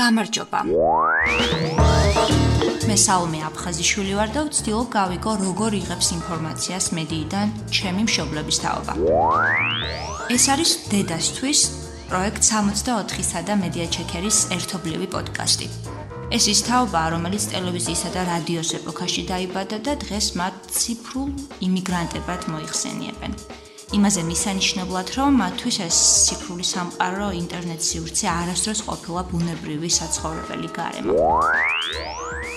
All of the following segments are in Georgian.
გამარჯობა. მე საუმე აფხაზიშვილი ვარ და ვცდილობ გავიგო როგორ იღებს ინფორმაციას მედიიდან ჩემი მშობლების თაობა. ეს არის დედასთვის პროექტ 64-სა და მედია ჩეკერის ერთობლივი პოდკასტი. ეს ის თაობა, რომელიც ტელევიზიისა და რადიოს ეპოქაში დაიბადა და დღეს მათ ციფრულ იმიგრანტებად მოიხსენიებენ. იმაზე მისანიშნებლად, რომ მათთვის ეს ციფრული სამყარო, ინტერნეტ სივრცე არასდროს ყოფილა ბუნებრივი საცხოვრებელი გარემო.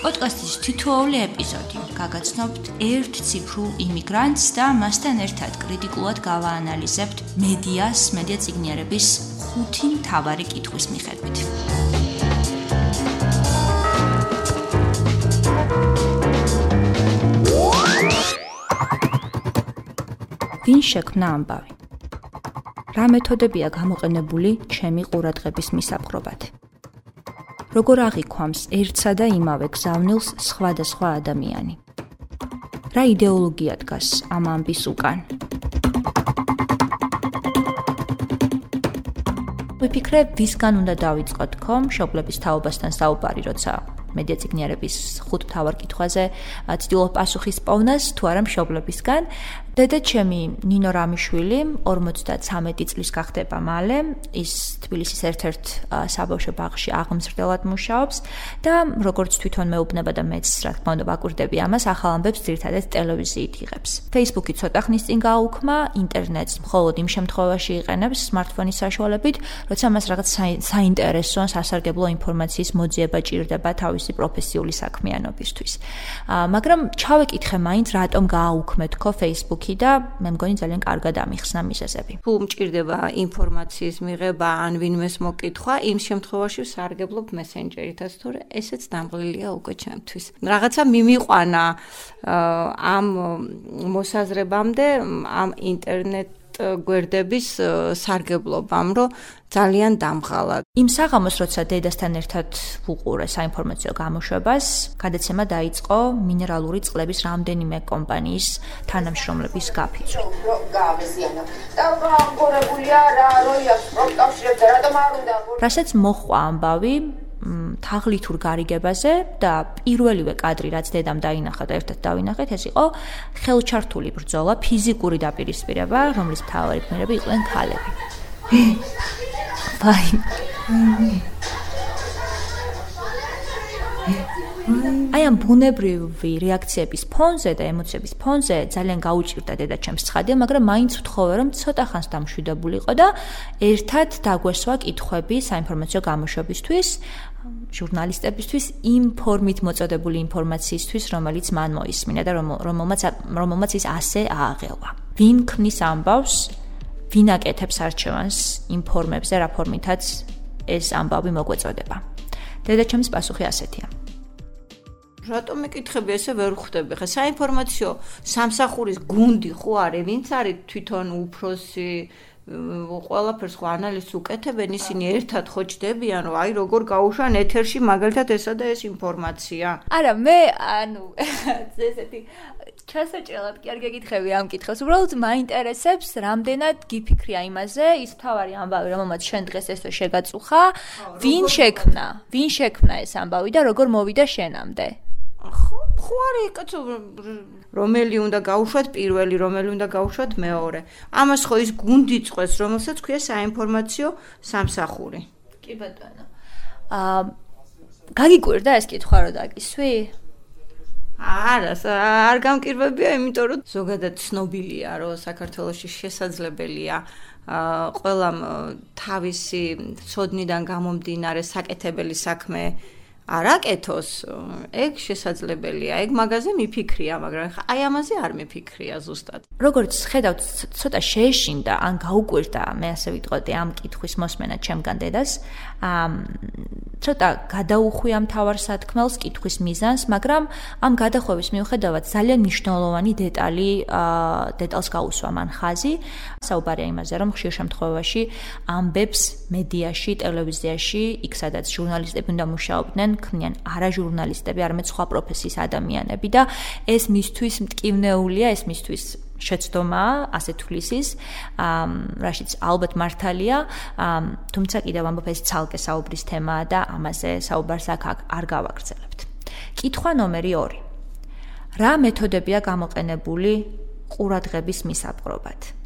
პოდკასტის თითოეული ეპიზოდი გაგაცნობთ ერთ ციფრულ იმიგრანტს და მასთან ერთად კრიტიკულად გავაანალიზებთ მედიას, მედია ციგნიერების ხუთი მთავარი კითხვის მიხედვით. ვინ შექმნა ამბავი? რა მეთოდებია გამოყენებული ჩემი ყურადღების მისაპყრობად? როგორ აღიქვამს ერთსა და იმავე გზავნილს სხვადასხვა ადამიანი? რა იდეოლოგია დგას ამ ამბის უკან? ვიფიქრე, ვისგან უნდა დავიწყო თქო მშობლების თაობასთან საუბარი, როცა მედია ციგნიერების ხუთ თავარ კითხვაზე ცდილობ პასუხის პოვნას თუ არა მშობლებისგან დედა ჩემი ნინო რამიშვილი 53 წლის გახდება მალე. ის თბილისის ერთ-ერთ საბავშვო ბაღში აღმზრდელად მუშაობს და როგორც თვითონ მეუბნება და მეც რა თქმა უნდა ვაკურდები ამას ახალ ამბებს ძირთადად ტელევიზიით იღებს. Facebook-ი ცოტა ხნის წინ გააუქმა ინტერნეტს მხოლოდ იმ შემთხვევაში იყენებს smartphone-ის საშუალებით როცა მას რაღაც საინტერესო ან სასარგებლო ინფორმაციის მოძიება ჭირდება თავისი პროფესიული საქმიანობისთვის. მაგრამ ჩავეკითხე მაინც რატომ გააუქმეთ ხო Facebook ლინკი და მე მგონი ძალიან კარგად ამიხსნა მისესები. თუ მჭირდება ინფორმაციის მიღება ან ვინმეს მოკითხვა, იმ შემთხვევაში ვსარგებლობ მესენჯერითაც, თორე ესეც დამღლილია უკვე ჩემთვის. რაღაცა მიმიყვანა ამ მოსაზრებამდე ამ ინტერნეტ გვერდების სარგებლობამ, რომ ძალიან დამღალა. იმ საღამოს, როცა დედასთან ერთად ვუყურე საინფორმაციო გამოშვებას, გადაცემა დაიწყო მინერალური წყლების რამდენიმე კომპანიის თანამშრომლების გაფიცვა. გავეზიანო. და გამგორებულია რა, როია პროფტავშიებზე, რატომ არ უნდა? რასაც მოხვა ამბავი თაღლითურ გარიგებაზე და პირველივე კადრი რაც დედამ დაინახა და ერთად დავინახეთ ეს იყო ხელჩართული ბრძოლა ფიზიკური დაპირისპირება რომლის მთავარი გმირები იყვნენ ქალები. აი აი ამ ბუნებრივი რეაქციების ფონზე და ემოციების ფონზე ძალიან გაუჭირდა დედაჩემს ცხადია, მაგრამ მაინც ვთხოვე, რომ ცოტა ხანს დამშვიდობულიყო და ერთად დაგვესვა კითხვები საინფორმაციო გამოშვებისთვის, ჟურნალისტებისთვის იმ ფორმით მოწოდებული ინფორმაციისთვის, რომელიც მან მოისმინა და რომელმაც რომელმაც ის ასე ააღელვა. ვინ ქმნის ამბავს, ვინ აკეთებს არჩევანს იმ ფორმებზე, რა ფორმითაც ეს ამბავი მოგვეწოდება. დედაჩემის პასუხი ასეთია. რატომ მეკითხები ესე ვერ ხვდები? ხა საინფორმაციო სამსახურის გუნდი ხო არის? ვინც არის თვითონ უფროსი? ყველაფერს ხო ანალიზს უკეთებენ ისინი ერთად ხო ჭდებიან რომ აი როგორ გაუშვან ეთერში მაგალითად ესა და ეს ინფორმაცია არა მე ანუ ესეთი ჩასაჭრელად კი არ გეკითხები ამ კითხავს უბრალოდ მაინტერესებს რამდენად გიფიქრია იმაზე ის თავარი ამბავი რომელმაც შენ დღეს ესე შეგაწუხა ვინ შექმნა ვინ შექმნა ეს ამბავი და როგორ მოვიდა შენამდე ხო, ხო არის კაცო რომელი უნდა გაუშვათ პირველი, რომელი უნდა გაუშვათ მეორე. ამას ხო ის გუნდი წყვეს, რომელსაც ქვია საინფორმაციო სამსახური. კი ბატონო. აა გაგიკვირდა ეს კითხვა რო დაგისვი? არა, არ გამკირვებია, იმიტომ რომ ზოგადად ცნობილია, რომ საქართველოში შესაძლებელია აა ყველამ თავისი სოდნიდან გამომდინარე საკეთებელი საქმე არაკეთოს, ეგ შესაძლებელია. ეგ მაგაზე მიფიქრია, მაგრამ აი ამაზე არ მიფიქრია ზუსტად. როგორც ხედავთ, ცოტა შეეშინდა, ან გაუკვირდა, მე ასე ვიტყოდი ამ კითხვის მოსმენა ჩემგან დედას. ამ ცოტა გადაუხვი ამ თავარ სათქმელს კითხვის მიზანს, მაგრამ ამ გადახვევის მიუხედავად ძალიან მნიშვნელოვანი დეტალი დეტალს გაუსვა მან ხაზი. საუბარია იმაზე, რომ ხშირ შემთხვევაში ამბებს მედიაში, ტელევიზიაში, იქ სადაც ჟურნალისტები უნდა მუშაობდნენ, ქმნიან არა ჟურნალისტები, არამედ სხვა პროფესიის ადამიანები და ეს მისთვის მტკივნეულია, ეს მისთვის შეცდომა, ასე თulis ის, ამ რაშიც ალბათ მართალია, ამ თუმცა კიდევ ამბობ ეს ცალკე საუბრის თემაა და ამაზე საუბარს აქ არ გავაგრძელებთ. კითხვა ნომერი 2. რა მეთოდებია გამოყენებული ყურადღების მისაპყრობად?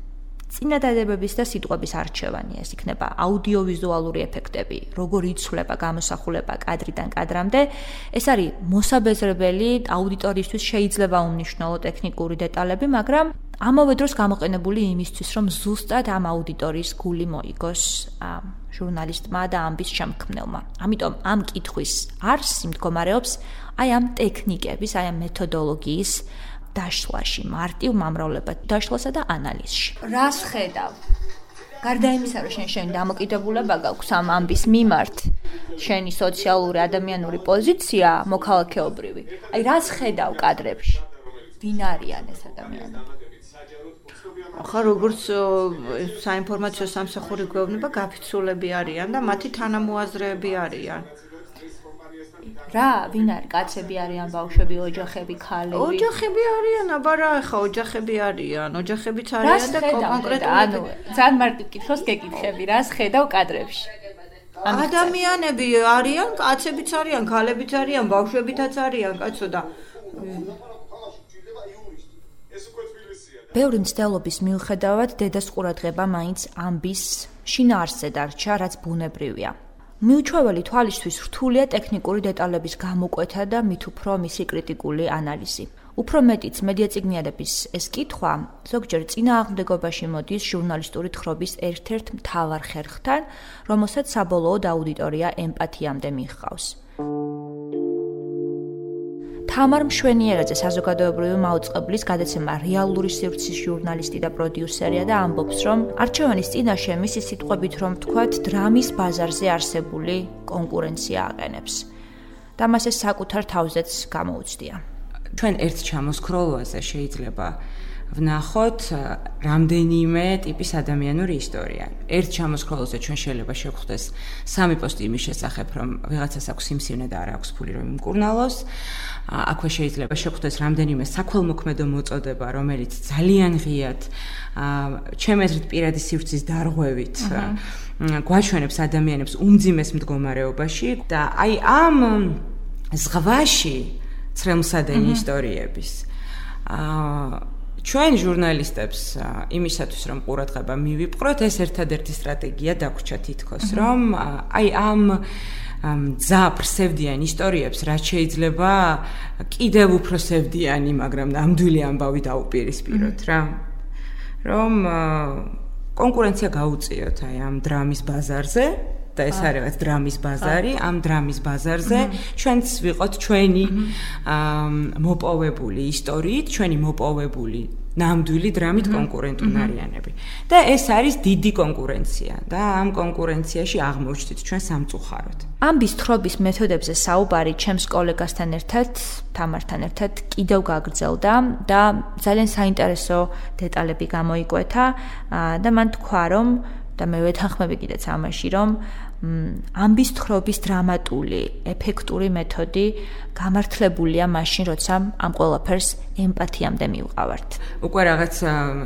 წინადადებების და სიტყვების არჩევანი ეს იქნება აუდიოვიზუალური ეფექტები, როგორ იცვლება გამოსახულება კადრიდან კადრამდე. ეს არის მოსაბეზრებელი აუდიტორისთვის შეიძლება უმნიშვნელო ტექნიკური დეტალები, მაგრამ ამავე დროს გამოყენებული იმისთვის, რომ ზუსტად ამ აუდიტორიის გული მოიგოს ჟურნალისტმა და ამბის შემქმნელმა. ამიტომ ამ კითხვის არსი მდგომარეობს აი ამ ტექნიკების, აი ამ მეთოდოლოგიის დაშლაში, მარტივ მომრავლებად დაშლასა და ანალიზში. რას ხედავ? გარდა იმისა, რომ შენ შენ დამოკიდებულება გაქვს ამ ამბის მიმართ, შენი სოციალური ადამიანური პოზიცია მოქალაქეობრივი. აი რას ხედავ კადრებში? ვინ არიან ეს ადამიანები? ახლა როგორც საინფორმაციო სამსახური გვევნება გაფიცულები არიან და მათი თანამოაზრეები არიან. რა, ვინ არის? კაცები არიან, ბავშვები, ოჯახები, ქალები? ოჯახები არიან, აბა რა, ხა ოჯახები არიან, ოჯახებიც არიან და კონკრეტულად ანუ ძალიან მარტივ კითხავს გეკითხები, რას ხედავ კადრებში? ადამიანები არიან, კაცებიც არიან, ქალებიც არიან, ბავშვებიც არიან, კაცო და ბევრი მცდელობის მიუხედავად დედას ყურადღება მაინც ამბის შინაარსზე დარჩა, რაც ბუნებრივია. მიუჩვეველი თვალისთვის რთულია ტექნიკური დეტალების გამოკვეთა და მით უფრო მისი კრიტიკული ანალიზი. უფრო მეტიც მედია ციგნიერების ეს კითხვა ზოგჯერ წინააღმდეგობაში მოდის ჟურნალისტური თხრობის ერთ-ერთ მთავარ ხერხთან, რომელსაც საბოლოოდ აუდიტორია ემპათიამდე მიჰყავს. თამარ მშვენიერაძე საზოგადოებრივი მაუწყებლის გადაცემა რეალური სივრცის ჟურნალისტი და პროდიუსერია და ამბობს, რომ არჩევანის წინაშე მისი სიტყვებით რომ თქვათ, დრამის ბაზარზე არსებული კონკურენცია აყენებს. და მას ეს საკუთარ თავზეც გამოუცდია. ჩვენ ერთ ჩამოსქროლვაზე შეიძლება ვნახოთ რამდენიმე ტიპის ადამიანური ისტორია. ერთ ჩამოსქროლზე ჩვენ შეიძლება შევხვდეს სამი პოსტი იმის შესახებ, რომ ვიღაცას აქვს სიმსივნე და არ აქვს ფული რომ იმკურნალოს. აქვე შეიძლება შევხვდეს რამდენიმე საქველმოქმედო მოწოდება, რომელიც ძალიან ღიად ჩემ აზრით პირადი სივრცის დარღვევით გვაჩვენებს ადამიანებს უმძიმეს მდგომარეობაში და აი ამ ზღვაში ცრემლსადენი ისტორიების აა ჩვენ ჟურნალისტებს იმისათვის რომ ყურადღება მივიპყროთ ეს ერთადერთი სტრატეგია დაგვჭა თითქოს რომ აი ამ ძა პრსევდიან ისტორიებს რაც შეიძლება კიდევ უფრო სევდიანი მაგრამ ნამდვილი ამბავი დაუპირისპიროთ რა. რომ კონკურენცია გაუწიოთ აი ამ დრამის ბაზარზე და ეს არის რაღაც დრამის ბაზარი, ამ დრამის ბაზარზე ჩვენც ვიყოთ ჩვენი მოპოვებული ისტორიით, ჩვენი მოპოვებული ნამდვილი დრამით კონკურენტუნარიანები. და ეს არის დიდი კონკურენცია და ამ კონკურენციაში აღმოჩნდით ჩვენ სამწუხაროდ. ამბის თრობის მეთოდებზე საუბარი ჩემს კოლეგასთან ერთად, თამართან ერთად კიდევ გაგრძელდა და ძალიან საინტერესო დეტალები გამოიკვეთა და მან თქვა რომ და მე ვეთანხმები კიდეც ამაში რომ ამბის თხრობის დრამატული, ეფექტური მეთოდი გამართლებულია მაშინ, როცა ამ ყველაფერს ემპათიამდე მივყავართ. უკვე რაღაც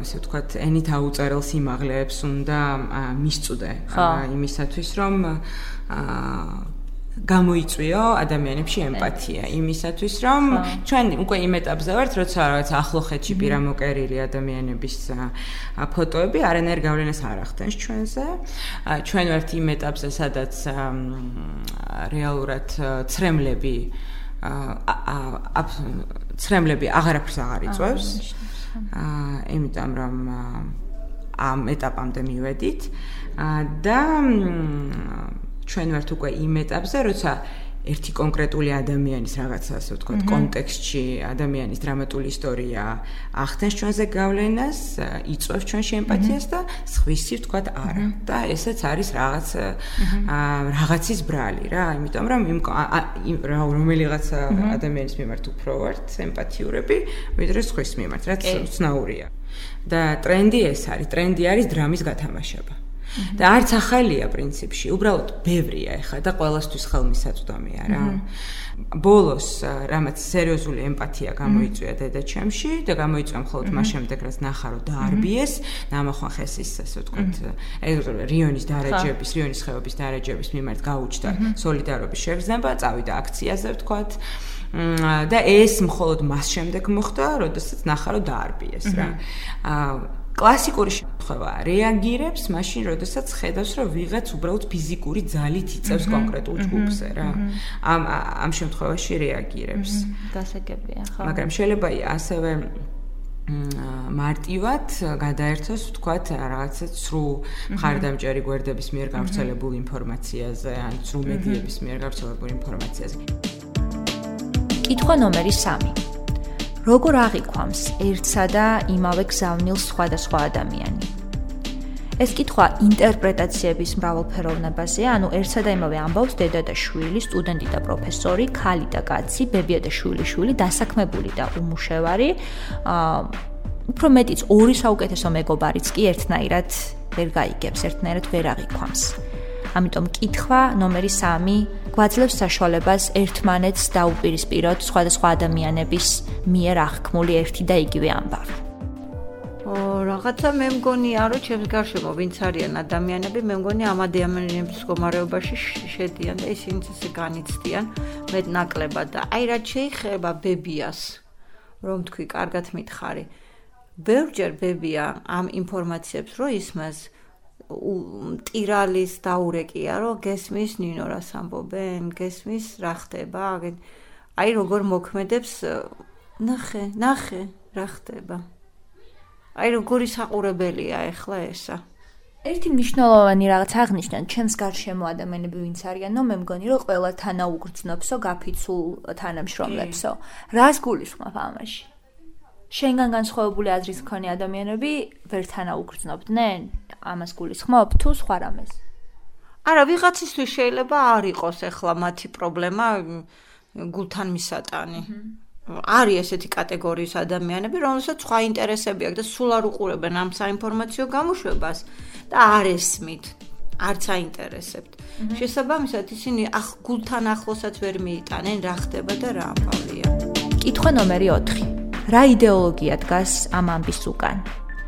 ასე ვთქვათ, ენით აუწერელ სიმაღლეებს უნდა მისწუდე იმისათვის, რომ აა გამოიწვიო ადამიანებში ემპათია იმისათვის რომ ჩვენ უკვე იმ ეტაპზე ვართ როცა რაღაც ახლოხეთში პირამოკერილი ადამიანების ფოტოები არანაირ გავლენას არ ახდენს ჩვენზე. ჩვენ ვართ იმ ეტაპზე სადაც რეალურად ცრემლები ა ცრემლები აღარაფერს აღარ იწვევს. აა იმიტომ რომ ამ ეტაპამდე მივედით. და ჩვენ ვართ უკვე იმ ეტაპზე, როცა ერთი კონკრეტული ადამიანის რაღაცა ასე ვთქვათ, კონტექსტში ადამიანის დრამატული ისტორია ახდენს ჩვენზე გავლენას, იწვევს ჩვენში ემპათიას და სხვისი ვთქვათ არა. და ესეც არის რაღაც რაღაცის ბრალი რა, იმიტომ რომ იმ რომელიღაც ადამიანის მიმართ უფრო ვართ ემპათიურები, ვიდრე სხვის მიმართ, რაც ცნაურია. და ტრენდი ეს არის, ტრენდი არის დრამის გათამაშება. და არც ახალია პრინციპში, უბრალოდ ბევრია ეხა და ყოველასთვის ხელმისაწვდომია რა. ბოლოს რამაც სერიოზული ემპათია გამოიწვია დედაჩემში და გამოიწვია მხოლოდ მას შემდეგ რაც ნახა რომ დაარბიეს, ნამახვან ხესის ასე ვთქვათ, რიონის დარეჯების, რიონის ხეობის დარეჯების მიმართ გაუჩნდა სოლიდარობის შეგრძნება, წავიდა აქციაზე ვთქვათ. და ეს მხოლოდ მას შემდეგ მოხდა, როდესაც ნახა რომ დაარბიეს რა. აა კლასიკური შემთხვევა რეაგირებს მაშინ, როდესაც ხედავს, რომ ვიღაც უბრალოდ ფიზიკური ძალით იწევს კონკრეტულ ჯგუფზე რა. ამ ამ შემთხვევაში რეაგირებს. გასაგებია, ხო. მაგრამ შეიძლება ასევე მარტივად გადაერთოს, ვთქვათ, რაღაცა ცრუ მხარდამჭერი გვერდების მიერ გავრცელებულ ინფორმაციაზე, ან ცრუ მედიების მიერ გავრცელებულ ინფორმაციაზე. კითხვა ნომერი 3. როგორ აღიქვამს ერთსა და იმავე გზავნილს სხვადასხვა ადამიანი? ეს კითხვა ინტერპრეტაციების მრავალფეროვნებაზეა, ანუ ერთსა და იმავე ამბავს დედა და შვილი, სტუდენტი და პროფესორი, ქალი და კაცი, ბებია და შვილი, შვილი, დასაქმებული და უმუშევარი. აა უფრო მეტიც ორი საუკეთესო მეგობარიც კი ერთნაირად ვერ გაიგებს, ერთნაირად ვერ აღიქვამს. ამიტომ კითხვა ნომერი 3 გვაძლევს საშუალებას ერთმანეთს დაუპირისპიროთ სხვადასხვა ადამიანების მიერ აღქმული ერთი და იგივე ამბავი. ო რაღაცა მე მგონია რომ ჩემს გარშემო ვინც არიან ადამიანები მე მგონია ამ ადამიანების მდგომარეობაში შედიან და ისინიც ესე განიცდიან მეტნაკლებად და აი რა შეიძლება ბებიას რომ თქვი კარგად მითხარი ბევრჯერ ბებია ამ ინფორმაციებს რო ისმას ტირალის დაურეკია, რომ გესმის ნინო რას ამბობენ, გესმის რა ხდება, აი როგორ მოქმედებს ნახე, ნახე რა ხდება. აი როგორი საყურებელია ახლა ესა. ერთი მნიშვნელოვანი რაღაც აღნიშნან ჩემს გარშემო ადამიანები ვინც არიანო მე მგონი რომ ყველა თანაუგრძნობსო გაფიცულ თანამშრომლებსო რას გულისხმობ ამაში შენგან განსხვავებული აზრის მქონე ადამიანები ვერ თანაუგრძნობდნენ? ამას გულისხმობ თუ სხვა რამეს? არა, ვიღაცისთვის შეიძლება არ იყოს ახლა მათი პრობლემა გულთან მისატანი. არის ესეთი კატეგორიის ადამიანები, რომელსაც სხვა ინტერესები აქვს და სულ არ უყურებენ ამ საინფორმაციო გამოშვებას და არ ესმით. არც აინტერესებთ. შესაბამისად, ისინი ახ გულთან ახლოსაც ვერ მიიტანენ რა ხდება და რა ამბავია. კითხვა ნომერი 4. რა იდეოლოგია დგას ამ ამბის უკან?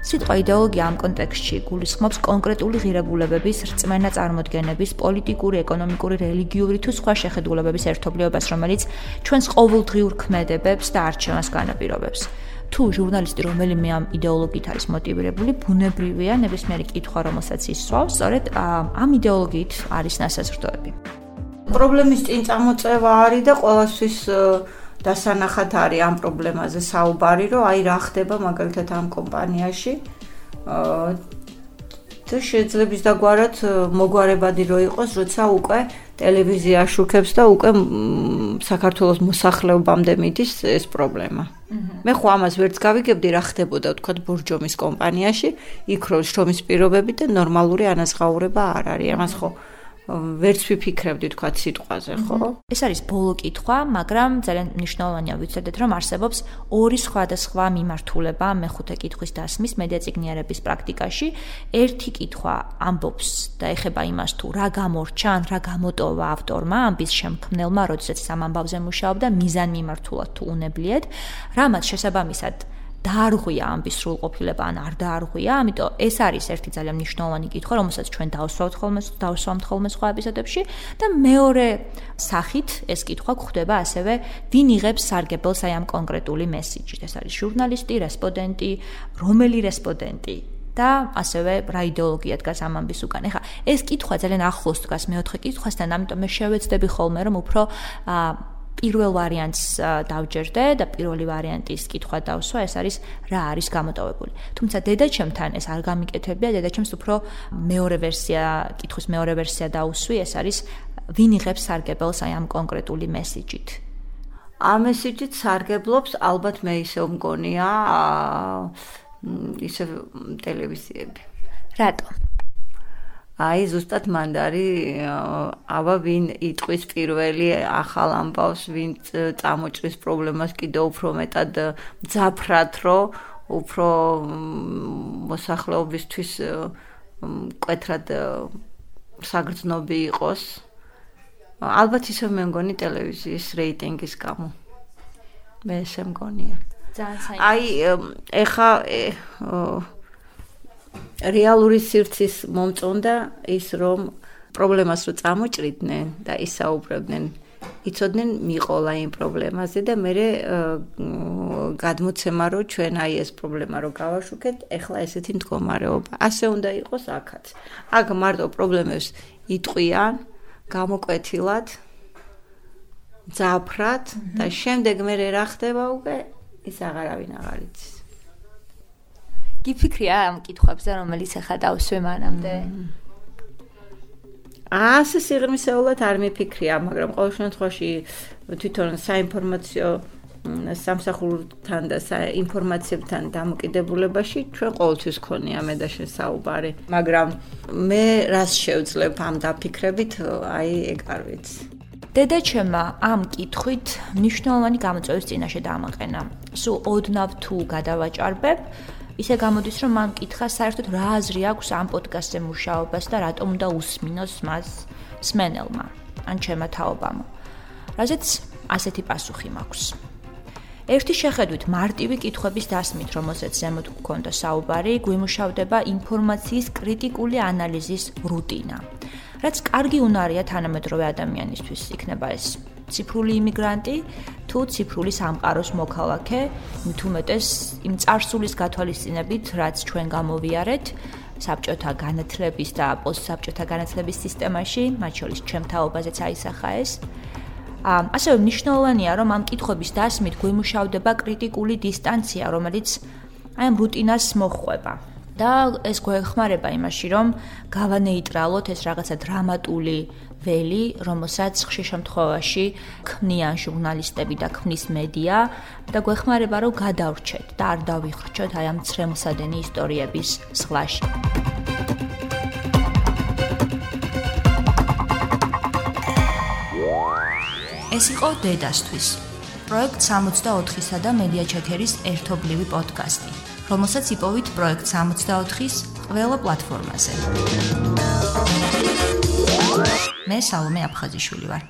სიტყვა იდეოლოგია ამ კონტექსტში გულისხმობს კონკრეტული ღირებულებების, რწმენა წარმოდგენების, პოლიტიკური, ეკონომიკური, რელიგიური თუ სხვა შეხედულებების ერთობლიობას, რომელიც ჩვენს ყოველდღიურ ქმედებებს და არჩევანს განაპირობებს. თუ ჟურნალისტი რომელიმე ამ იდეოლოგიით არის მოტივირებული, ბუნებრივია ნებისმიერი კითხვა, რომელსაც ისწავს, სწორედ ამ იდეოლოგიით არის ნასაზრდოები. პრობლემის წინ წამოწევა არის და ყოველთვის დასანახად არის ამ პრობლემაზე საუბარი, რომ აი რა ხდება მაგალითად ამ კომპანიაში. აა და შეიძლება დაგვარად მოგვარებადი რო იყოს, როცა უკვე ტელევიზია შუქებს და უკვე საქართველოს მოსახლეობამდე მიდის ეს პრობლემა. მე ხო ამას ვერც გავიგებდი რა ხდებოდა თქვა ბურჯომის კომპანიაში, იქ რო შრომის პირობები და ნორმალური ანაზღაურება არ არის. ამას ხო ვერც ვიფიქრებდი თქვა სიტყვაზე, ხო? ეს არის ბოლო კითხვა, მაგრამ ძალიან მნიშვნელოვანია ვიცოდეთ, რომ არსებობს ორი სხვადასხვა მიმართულება მეხუთე კითხვის დასმის მედიაციგნიერების პრაქტიკაში. ერთი კითხვა ამბობს და ეხება იმას თუ რა გამორჩა, ან რა გამოტოვა ავტორმა ამბის შემქმნელმა, როდესაც სამამბავზე მუშაობდა მიზანმიმართულად თუ უნებლიეთ, რამაც შესაბამისად დაარღვია ამბის სრულყოფილება ან არ დაარღვია, ამიტომ ეს არის ერთი ძალიან მნიშვნელოვანი კითხვა, რომელსაც ჩვენ დავსვავთ ხოლმე, დავსვამთ ხოლმე სხვა ეპიზოდებში და მეორე სახით ეს კითხვა გვხვდება ასევე, ვინ იღებს სარგებელს აი ამ კონკრეტული მესიჯით. ეს არის ჟურნალისტი, რესპონდენტი, რომელი რესპონდენტი და ასევე რა იდეოლოგია დგას ამ ამბის უკან. ეხლა ეს კითხვა ძალიან ახლოს დგას მეოთხე კითხვასთან, ამიტომ მე შევეცდები ხოლმე რომ უფრო აა პირველ ვარიანტს დავჯერდე და პირველი ვარიანტის კითხვა დავსვა, ეს არის რა არის გამოტოვებული. თუმცა დედაჩემთან ეს არ გამიკეთებია, დედაჩემს უფრო მეორე ვერსია, კითხვის მეორე ვერსია დაუსვი, ეს არის ვინ იღებს სარგებელს აი ამ კონკრეტული მესიჯით. ამ მესიჯით სარგებლობს ალბათ მე ისე მგონია ისე ტელევიზიები. რატომ? აი ზუსტად მანდარი აბა ვინ იტყვის პირველი ახალ ამბავს ვინ წამოჭრის პრობლემას კიდე უფრო მეტად ძაფრად რო უფრო მოსახლეობისთვის მკვეთრად საგრძნობი იყოს. ალბათ ისე მე მგონი ტელევიზიის რეიტინგის გამო. მე ესე მგონია. ძალიან საინტერესო. აი ეხა რეალური სივრცის მომწონდა ის რომ პრობლემას რო წამოჭრიდნენ და ისაუბრებდნენ იცოდნენ მიყოლა იმ პრობლემაზე და მე გადმოცემა რომ ჩვენ აი ეს პრობლემა რო გავაშუქეთ, ეხლა ესეთი მდგომარეობა. ასე უნდა იყოს აქაც. აქ მარტო პრობლემებს იტყვიან გამოკვეთილად ძაფრად და შემდეგ მე რა ხდება უკვე ის აღარავინ აღარ იცის. გიფიქრია ამ კითხვებზე რომელიც ახლა დავსვე მანამდე? ასე სიღრმისეულად არ მიფიქრია, მაგრამ ყოველ შემთხვევაში თვითონ საინფორმაციო სამსახურთან და საინფორმაციებთან დამოკიდებულებაში ჩვენ ყოველთვის ქონია მე და შესაუბარი, მაგრამ მე რას შევძლებ ამ დაფიქრებით, აი ეგ არ ვიცი. დედაჩემა ამ კითხვით მნიშვნელოვანი გამოწვევის წინაშე დამაყენა. სულ ოდნავ თუ გადავაჭარბებ, ისე გამოდის, რომ მან კითხა საერთოდ რა აზრი აქვს ამ პოდკასტზე მუშაობას და რატომ უნდა უსმინოს მას სმენელმა, ან ჩემმა თაობამ. რაზეც ასეთი პასუხი მაქვს. ერთი შეხედვით მარტივი კითხვების დასმით, რომელსაც ზემოთ გქონდა საუბარი, გვიმუშავდება ინფორმაციის კრიტიკული ანალიზის რუტინა. რაც კარგი უნარია თანამედროვე ადამიანისთვის იქნება ეს ციფრული იმიგრანტი თუ ციფრული სამყაროს მოქალაქე, თუმეტეს იმ წარსულის გათვალისწინებით, რაც ჩვენ გამოვიარეთ საბჭოთა განათლების და პოსტსაბჭოთა განათლების სისტემაში, მათ შორის ჩემ თაობაზეც აისახა ეს. ასევე მნიშვნელოვანია, რომ ამ კითხვების დასმით გვიმუშავდება კრიტიკული დისტანცია, რომელიც აი ამ რუტინას მოხვება. და ეს გვეხმარება იმაში, რომ გავანეიტრალოთ ეს რაღაცა დრამატული ველი, რომელსაც ხშირ შემთხვევაში ქმნიან ჟურნალისტები და ქმნის მედია და გვეხმარება, რომ გადავრჩეთ და არ დავიხრჩოთ აი ამ ცრემლსადენი ისტორიების ზღლაში. ეს იყო დედასთვის. პროექტ 64-სა და მედია ჩეკერის ერთობლივი პოდკასტი. რომელსაც იპოვით პროექტ 64-ის ყველა პლატფორმაზე. მე სალომე აფხაზიშვილი ვარ.